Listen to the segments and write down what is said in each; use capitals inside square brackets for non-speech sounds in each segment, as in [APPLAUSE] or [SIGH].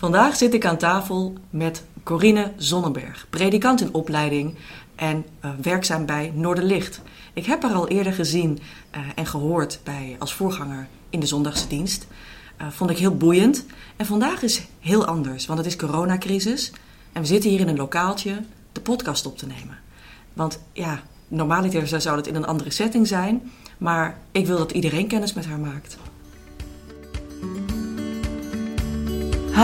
Vandaag zit ik aan tafel met Corine Zonnenberg, predikant in opleiding en uh, werkzaam bij Noorderlicht. Ik heb haar al eerder gezien uh, en gehoord bij, als voorganger in de zondagse dienst. Uh, vond ik heel boeiend. En vandaag is heel anders, want het is coronacrisis. En we zitten hier in een lokaaltje de podcast op te nemen. Want ja, normaliter zou het in een andere setting zijn. Maar ik wil dat iedereen kennis met haar maakt.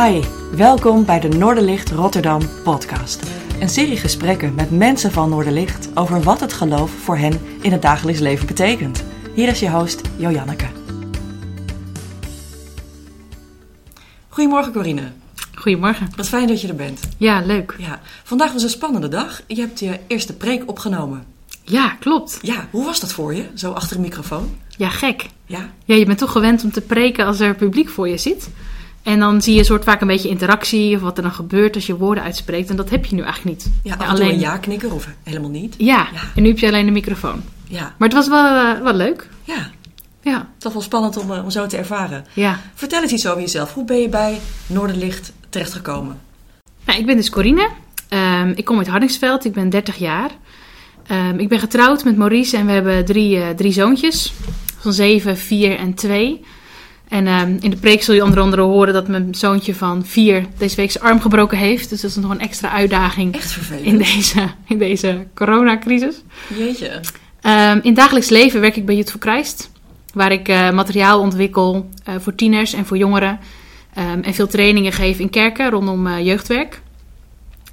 Hi, welkom bij de Noorderlicht Rotterdam podcast. Een serie gesprekken met mensen van Noorderlicht over wat het geloof voor hen in het dagelijks leven betekent. Hier is je host Jojanneke. Goedemorgen Corine. Goedemorgen. Wat fijn dat je er bent. Ja, leuk. Ja, vandaag was een spannende dag. Je hebt je eerste preek opgenomen. Ja, klopt. Ja, hoe was dat voor je, zo achter een microfoon? Ja, gek. Ja? Ja, je bent toch gewend om te preken als er publiek voor je zit. En dan zie je soort vaak een beetje interactie of wat er dan gebeurt als je woorden uitspreekt. En dat heb je nu eigenlijk niet. Ja, af alleen een ja-knikker of helemaal niet. Ja, ja, en nu heb je alleen de microfoon. Ja. Maar het was wel, uh, wel leuk. Ja. Ja. Het was wel spannend om, uh, om zo te ervaren. Ja. Vertel eens iets over jezelf. Hoe ben je bij Noorderlicht terechtgekomen? Nou, ik ben dus Corine. Um, ik kom uit Hardingsveld. Ik ben 30 jaar. Um, ik ben getrouwd met Maurice en we hebben drie, uh, drie zoontjes. Van 7, 4 en 2. En um, in de preek zul je onder andere horen dat mijn zoontje van vier deze week zijn arm gebroken heeft. Dus dat is nog een extra uitdaging. Echt vervelend. In deze, in deze coronacrisis. Jeetje. Um, in dagelijks leven werk ik bij Youth for Christ. Waar ik uh, materiaal ontwikkel uh, voor tieners en voor jongeren. Um, en veel trainingen geef in kerken rondom uh, jeugdwerk.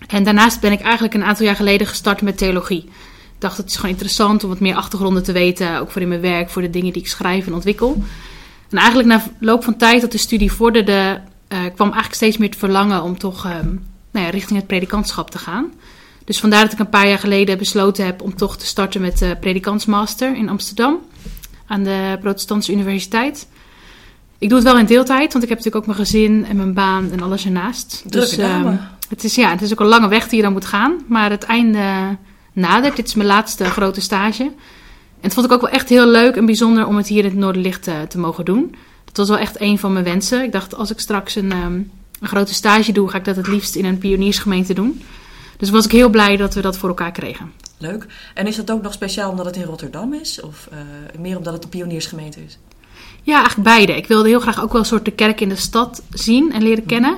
En daarnaast ben ik eigenlijk een aantal jaar geleden gestart met theologie. Ik dacht het is gewoon interessant om wat meer achtergronden te weten. Ook voor in mijn werk, voor de dingen die ik schrijf en ontwikkel. En eigenlijk na loop van tijd dat de studie vorderde, uh, kwam eigenlijk steeds meer het verlangen om toch um, nou ja, richting het predikantschap te gaan. Dus vandaar dat ik een paar jaar geleden besloten heb om toch te starten met de predikantsmaster in Amsterdam aan de Protestantse Universiteit. Ik doe het wel in deeltijd, want ik heb natuurlijk ook mijn gezin en mijn baan en alles ernaast. Dus um, het, is, ja, het is ook een lange weg die je dan moet gaan, maar het einde nadert. Dit is mijn laatste grote stage. En het vond ik ook wel echt heel leuk en bijzonder om het hier in het Noorderlicht te, te mogen doen. Dat was wel echt een van mijn wensen. Ik dacht, als ik straks een, um, een grote stage doe, ga ik dat het liefst in een pioniersgemeente doen. Dus was ik heel blij dat we dat voor elkaar kregen. Leuk. En is dat ook nog speciaal omdat het in Rotterdam is? Of uh, meer omdat het een pioniersgemeente is? Ja, eigenlijk beide. Ik wilde heel graag ook wel een soort de kerk in de stad zien en leren kennen.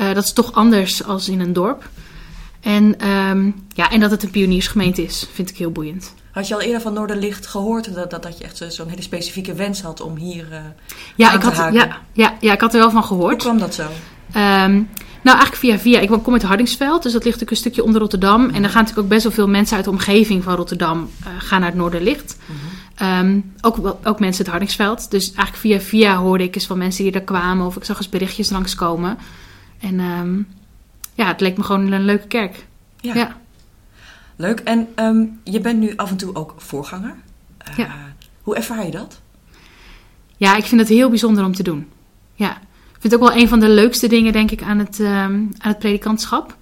Uh, dat is toch anders als in een dorp. En, um, ja, en dat het een pioniersgemeente is, vind ik heel boeiend. Had je al eerder van Noorderlicht gehoord dat, dat, dat je echt zo'n hele specifieke wens had om hier uh, ja, ik te had, haken? ja, ja, ja, ik had er wel van gehoord. Hoe kwam dat zo? Um, nou, eigenlijk via via. Ik kom uit Hardingsveld, dus dat ligt ook een stukje onder Rotterdam. En dan gaan natuurlijk ook best wel veel mensen uit de omgeving van Rotterdam uh, gaan naar het Noorderlicht. -hmm. um, ook, ook mensen uit Hardingsveld. Dus eigenlijk via via hoorde ik eens van mensen die er kwamen. Of ik zag eens berichtjes langskomen. En um, ja, het leek me gewoon een leuke kerk. Ja. ja. Leuk. En um, je bent nu af en toe ook voorganger. Uh, Ja. Hoe ervaar je dat? Ja, ik vind het heel bijzonder om te doen. Ja. Ik vind het ook wel een van de leukste dingen, denk ik, aan het, um, aan het predikantschap.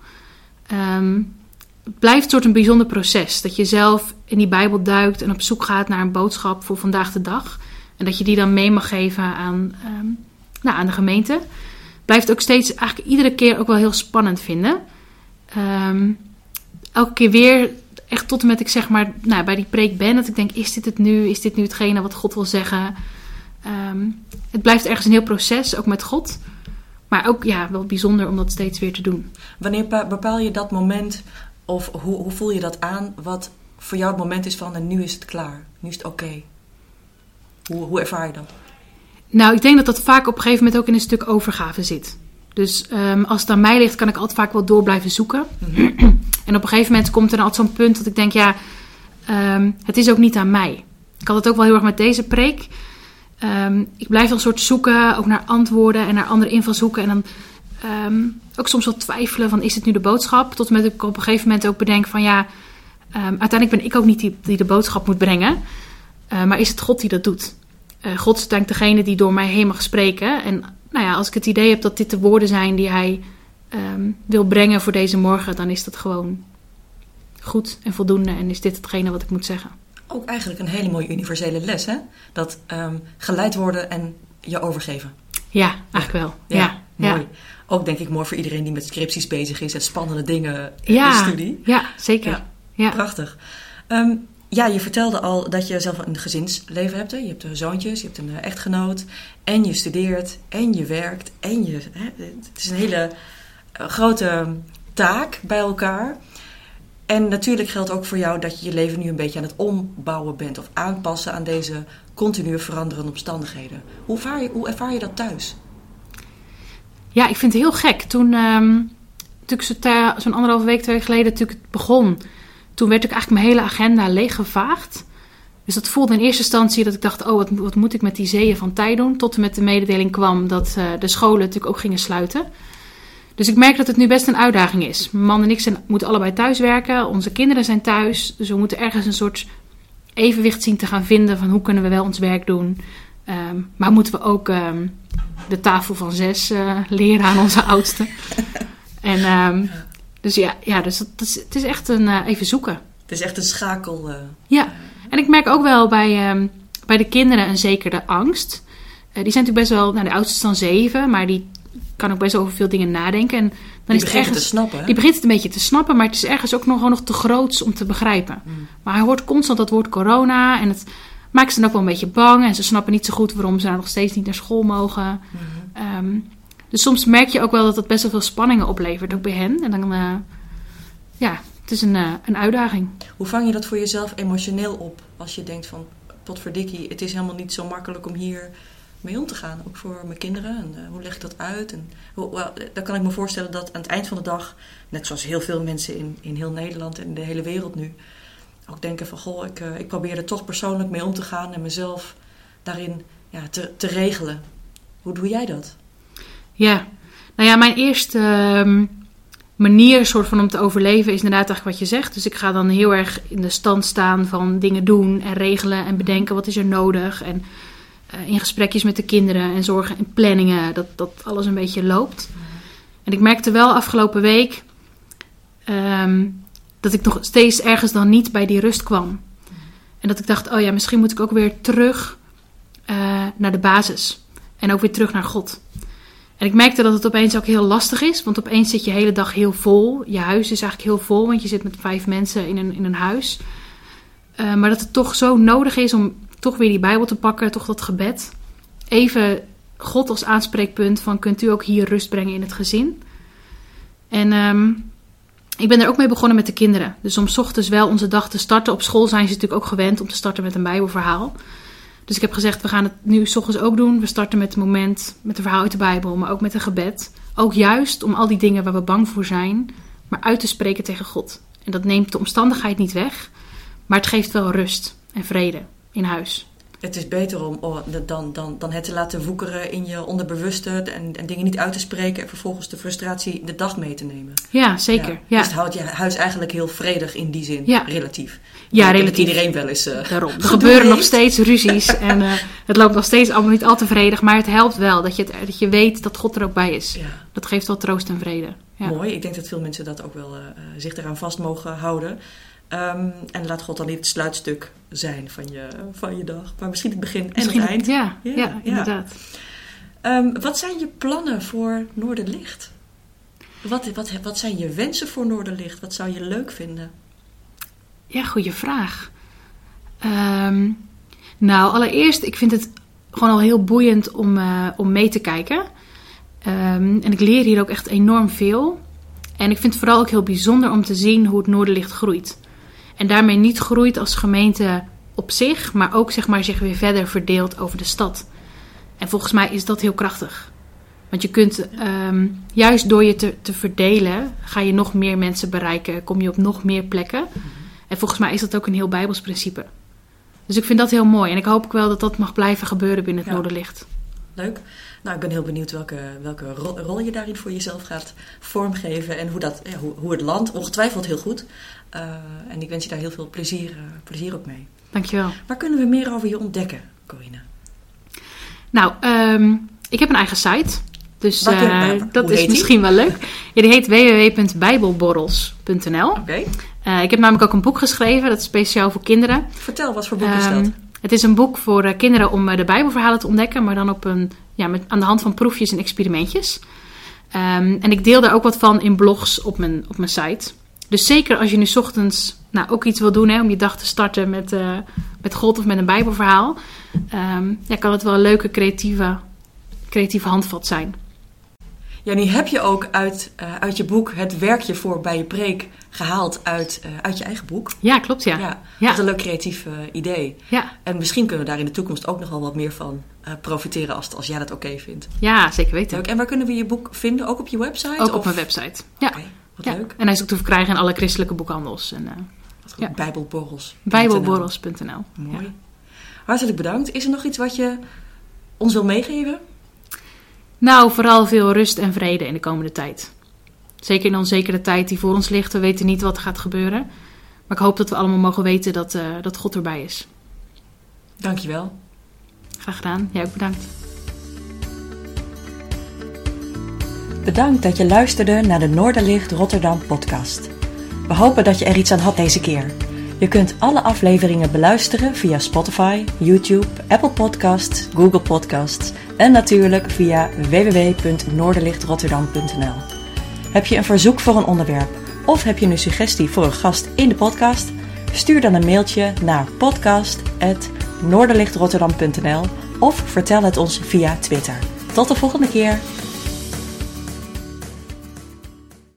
Um, het blijft een soort een bijzonder proces. Dat je zelf in die Bijbel duikt en op zoek gaat naar een boodschap voor vandaag de dag. En dat je die dan mee mag geven aan, nou, aan de gemeente. Blijft ook steeds, eigenlijk iedere keer ook wel heel spannend vinden. Um, elke keer weer, echt tot en met ik zeg maar nou, bij die preek ben, dat ik denk, is dit het nu? Is dit nu hetgene wat God wil zeggen? Um, het blijft ergens een heel proces, ook met God. Maar ook ja, wel bijzonder om dat steeds weer te doen. Wanneer bepaal je dat moment, of hoe, hoe voel je dat aan, wat voor jou het moment is van en nu is het klaar, nu is het oké? Okay. Hoe, hoe ervaar je dat? Nou, ik denk dat dat vaak op een gegeven moment ook in een stuk overgave zit. Dus um, als het aan mij ligt, kan ik altijd vaak wel door blijven zoeken. Mm-hmm. En op een gegeven moment komt er dan altijd zo'n punt dat ik denk, ja, um, het is ook niet aan mij. Ik had het ook wel heel erg met deze preek. Um, ik blijf dan een soort zoeken, ook naar antwoorden en naar andere invalshoeken. En dan ook soms wel twijfelen van, is het nu de boodschap? Tot met ik op een gegeven moment ook bedenk van, ja, uiteindelijk ben ik ook niet die, die de boodschap moet brengen. Uh, maar is het God die dat doet? Uh, God is uiteindelijk degene die door mij heen mag spreken. En nou ja, als ik het idee heb dat dit de woorden zijn die hij um, wil brengen voor deze morgen, dan is dat gewoon goed en voldoende. En is dit hetgene wat ik moet zeggen. Ook eigenlijk een hele mooie universele les, hè? Dat um, geleid worden en je overgeven. Ja, eigenlijk wel. Ja, ja, ja. mooi. Ook denk ik mooi voor iedereen die met scripties bezig is en spannende dingen in de studie. ja zeker. Ja. Ja. Prachtig. Ehm, ja, je vertelde al dat je zelf een gezinsleven hebt. Hè? Je hebt zoontjes, je hebt een eh, echtgenoot. En je studeert, en je werkt, en je... Hè? Het is een hele eh, grote taak bij elkaar. En natuurlijk geldt ook voor jou dat je je leven nu een beetje aan het ombouwen bent. Of aanpassen aan deze continu veranderende omstandigheden. Hoe ervaar je, hoe ervaar je dat thuis? Ja, ik vind het heel gek. Toen, ta- zo'n anderhalve week, twee weken geleden, ik het begon, toen werd ik eigenlijk mijn hele agenda leeggevaagd. Dus dat voelde in eerste instantie dat ik dacht, oh, wat, wat moet ik met die zeeën van tijd doen? Tot en met de mededeling kwam dat eh, de scholen natuurlijk ook gingen sluiten. Dus ik merk dat het nu best een uitdaging is. Mijn man en ik moeten allebei thuis werken. Onze kinderen zijn thuis. Dus we moeten ergens een soort evenwicht zien te gaan vinden van hoe kunnen we wel ons werk doen. Ehm, maar moeten we ook ehm, de tafel van zes eh, leren aan onze oudste. en ehm, dus ja, ja dus dat, dat is, het is echt een eh, even zoeken. Het is echt een schakel. eh, Ja, en ik merk ook wel bij, ehm, bij de kinderen een zekere angst. Eh, die zijn natuurlijk best wel, nou de oudste is dan zeven, maar die kan ook best wel over veel dingen nadenken. En dan die is het ergens, te snappen. hè? die begint het een beetje te snappen, maar het is ergens ook nog, gewoon nog te groots om te begrijpen. Mm. Maar hij hoort constant dat woord corona en het maakt ze dan ook wel een beetje bang. En ze snappen niet zo goed waarom ze nou nog steeds niet naar school mogen. Ehm, dus soms merk je ook wel dat het best wel veel spanningen oplevert, ook bij hen. En dan, eh, ja, het is een, eh, een uitdaging. Hoe vang je dat voor jezelf emotioneel op? Als je denkt van, potverdikkie, het is helemaal niet zo makkelijk om hier mee om te gaan. Ook voor mijn kinderen. En, eh, hoe leg ik dat uit? En, wel, dan kan ik me voorstellen dat aan het eind van de dag, net zoals heel veel mensen in, in heel Nederland en de hele wereld nu, ook denken van, goh, ik, ik probeer er toch persoonlijk mee om te gaan en mezelf daarin ja, te, te regelen. Hoe doe jij dat? Ja, nou ja, mijn eerste ehm, manier soort van om te overleven is inderdaad eigenlijk wat je zegt. Dus ik ga dan heel erg in de stand staan van dingen doen en regelen en bedenken wat is er nodig. En eh, in gesprekjes met de kinderen en zorgen en planningen dat, dat alles een beetje loopt. En ik merkte wel afgelopen week ehm, dat ik nog steeds ergens dan niet bij die rust kwam. En dat ik dacht, oh ja, misschien moet ik ook weer terug eh, naar de basis. En ook weer terug naar God. En ik merkte dat het opeens ook heel lastig is. Want opeens zit je hele dag heel vol. Je huis is eigenlijk heel vol, want je zit met vijf mensen in een, in een huis. Eh, maar dat het toch zo nodig is om toch weer die Bijbel te pakken, toch dat gebed. Even God als aanspreekpunt van kunt u ook hier rust brengen in het gezin. En ehm, ik ben er ook mee begonnen met de kinderen. Dus om ochtends wel onze dag te starten. Op school zijn ze natuurlijk ook gewend om te starten met een Bijbelverhaal. Dus ik heb gezegd, we gaan het nu 's ochtends ook doen. We starten met het moment, met een verhaal uit de Bijbel, maar ook met een gebed. Ook juist om al die dingen waar we bang voor zijn, maar uit te spreken tegen God. En dat neemt de omstandigheid niet weg, maar het geeft wel rust en vrede in huis. Het is beter om oh, dan, dan, dan het te laten woekeren in je onderbewuste en, en dingen niet uit te spreken en vervolgens de frustratie de dag mee te nemen. Ja, zeker. Ja. Ja, Dus het houdt je huis eigenlijk heel vredig in die zin, Ja. relatief. Ja, denk relatief. Dat iedereen wel eens. eh, daarom. Er gebeuren nog steeds ruzies [LAUGHS] en eh, het loopt nog steeds allemaal niet al te vredig, maar het helpt wel dat je, het, dat je weet dat God er ook bij is. Ja, Dat geeft wel troost en vrede. Ja. mooi. Ik denk dat veel mensen dat ook wel eh, zich eraan vast mogen houden. Ehm, en laat God dan niet het sluitstuk zijn van je, van je dag, maar misschien het begin en Misschien het eind. Ja, Ja, inderdaad. Ehm, wat zijn je plannen voor Noorderlicht? Wat, wat, wat zijn je wensen voor Noorderlicht? Wat zou je leuk vinden? Ja, goede vraag. Ehm, nou, allereerst, ik vind het gewoon al heel boeiend om, eh, om mee te kijken. En ik leer hier ook echt enorm veel. En ik vind het vooral ook heel bijzonder om te zien hoe het Noorderlicht groeit. En daarmee niet groeit als gemeente op zich, maar ook zeg maar, zich weer verder verdeelt over de stad. En volgens mij is dat heel krachtig. Want je kunt ehm, juist door je te, te verdelen, ga je nog meer mensen bereiken, kom je op nog meer plekken. En volgens mij is dat ook een heel Bijbels principe. Dus ik vind dat heel mooi. En ik hoop ook wel dat dat mag blijven gebeuren binnen het Ja. Noorderlicht. Leuk. Nou, ik ben heel benieuwd welke, welke rol, je daarin voor jezelf gaat vormgeven. En hoe, dat, ja, hoe, hoe het land, ongetwijfeld heel goed. Eh, en ik wens je daar heel veel plezier, eh, plezier op mee. Dankjewel. Waar kunnen we meer over je ontdekken, Corine? Nou, ehm, ik heb een eigen site. Dus eh, waar- dat is die? misschien wel leuk. Ja, die heet www.bijbelborrels.nl. Oké. Ik heb namelijk ook een boek geschreven. Dat is speciaal voor kinderen. Vertel, wat voor boek is Ehm, dat? Het is een boek voor eh, kinderen om eh, de Bijbelverhalen te ontdekken, maar dan op een, ja, met, aan de hand van proefjes en experimentjes. Ehm, en ik deel daar ook wat van in blogs op mijn, op mijn site. Dus zeker als je nu ochtends nou, ook iets wil doen hè, om je dag te starten met, eh, met God of met een Bijbelverhaal, ehm, ja, kan het wel een leuke creatieve, creatieve handvat zijn. Ja, nu heb je ook uit, eh, uit je boek het werkje voor bij je preek gehaald uit, eh, uit je eigen boek. Ja, klopt ja. Ja, is een leuk creatief eh, idee. Ja, En misschien kunnen we daar in de toekomst ook nog wel wat meer van profiteren als, als jij dat oké vindt. ja zeker weten. Leuk. En waar kunnen we je boek vinden? Ook op je website? Ook op Of- mijn website. Ja. Wat ja. leuk. En hij is ook te verkrijgen in alle christelijke boekhandels. En, Wat goed. Ja. Bijbelborrels. bijbelborrels.nl. Mooi. Ja. Hartelijk bedankt. Is er nog iets wat je ons wil meegeven? Nou, vooral veel rust en vrede in de komende tijd. Zeker in de onzekere tijd die voor ons ligt. We weten niet wat er gaat gebeuren. Maar ik hoop dat we allemaal mogen weten dat, eh, dat God erbij is. Dankjewel. Graag gedaan. Jij ook bedankt. Bedankt dat je luisterde naar de Noorderlicht Rotterdam podcast. We hopen dat je er iets aan had deze keer. Je kunt alle afleveringen beluisteren via Spotify, YouTube, Apple Podcasts, Google Podcasts en natuurlijk via www.noorderlichtrotterdam.nl. Heb je een verzoek voor een onderwerp of heb je een suggestie voor een gast in de podcast? Stuur dan een mailtje naar podcast.noorderlichtrotterdam.nl of vertel het ons via Twitter. Tot de volgende keer!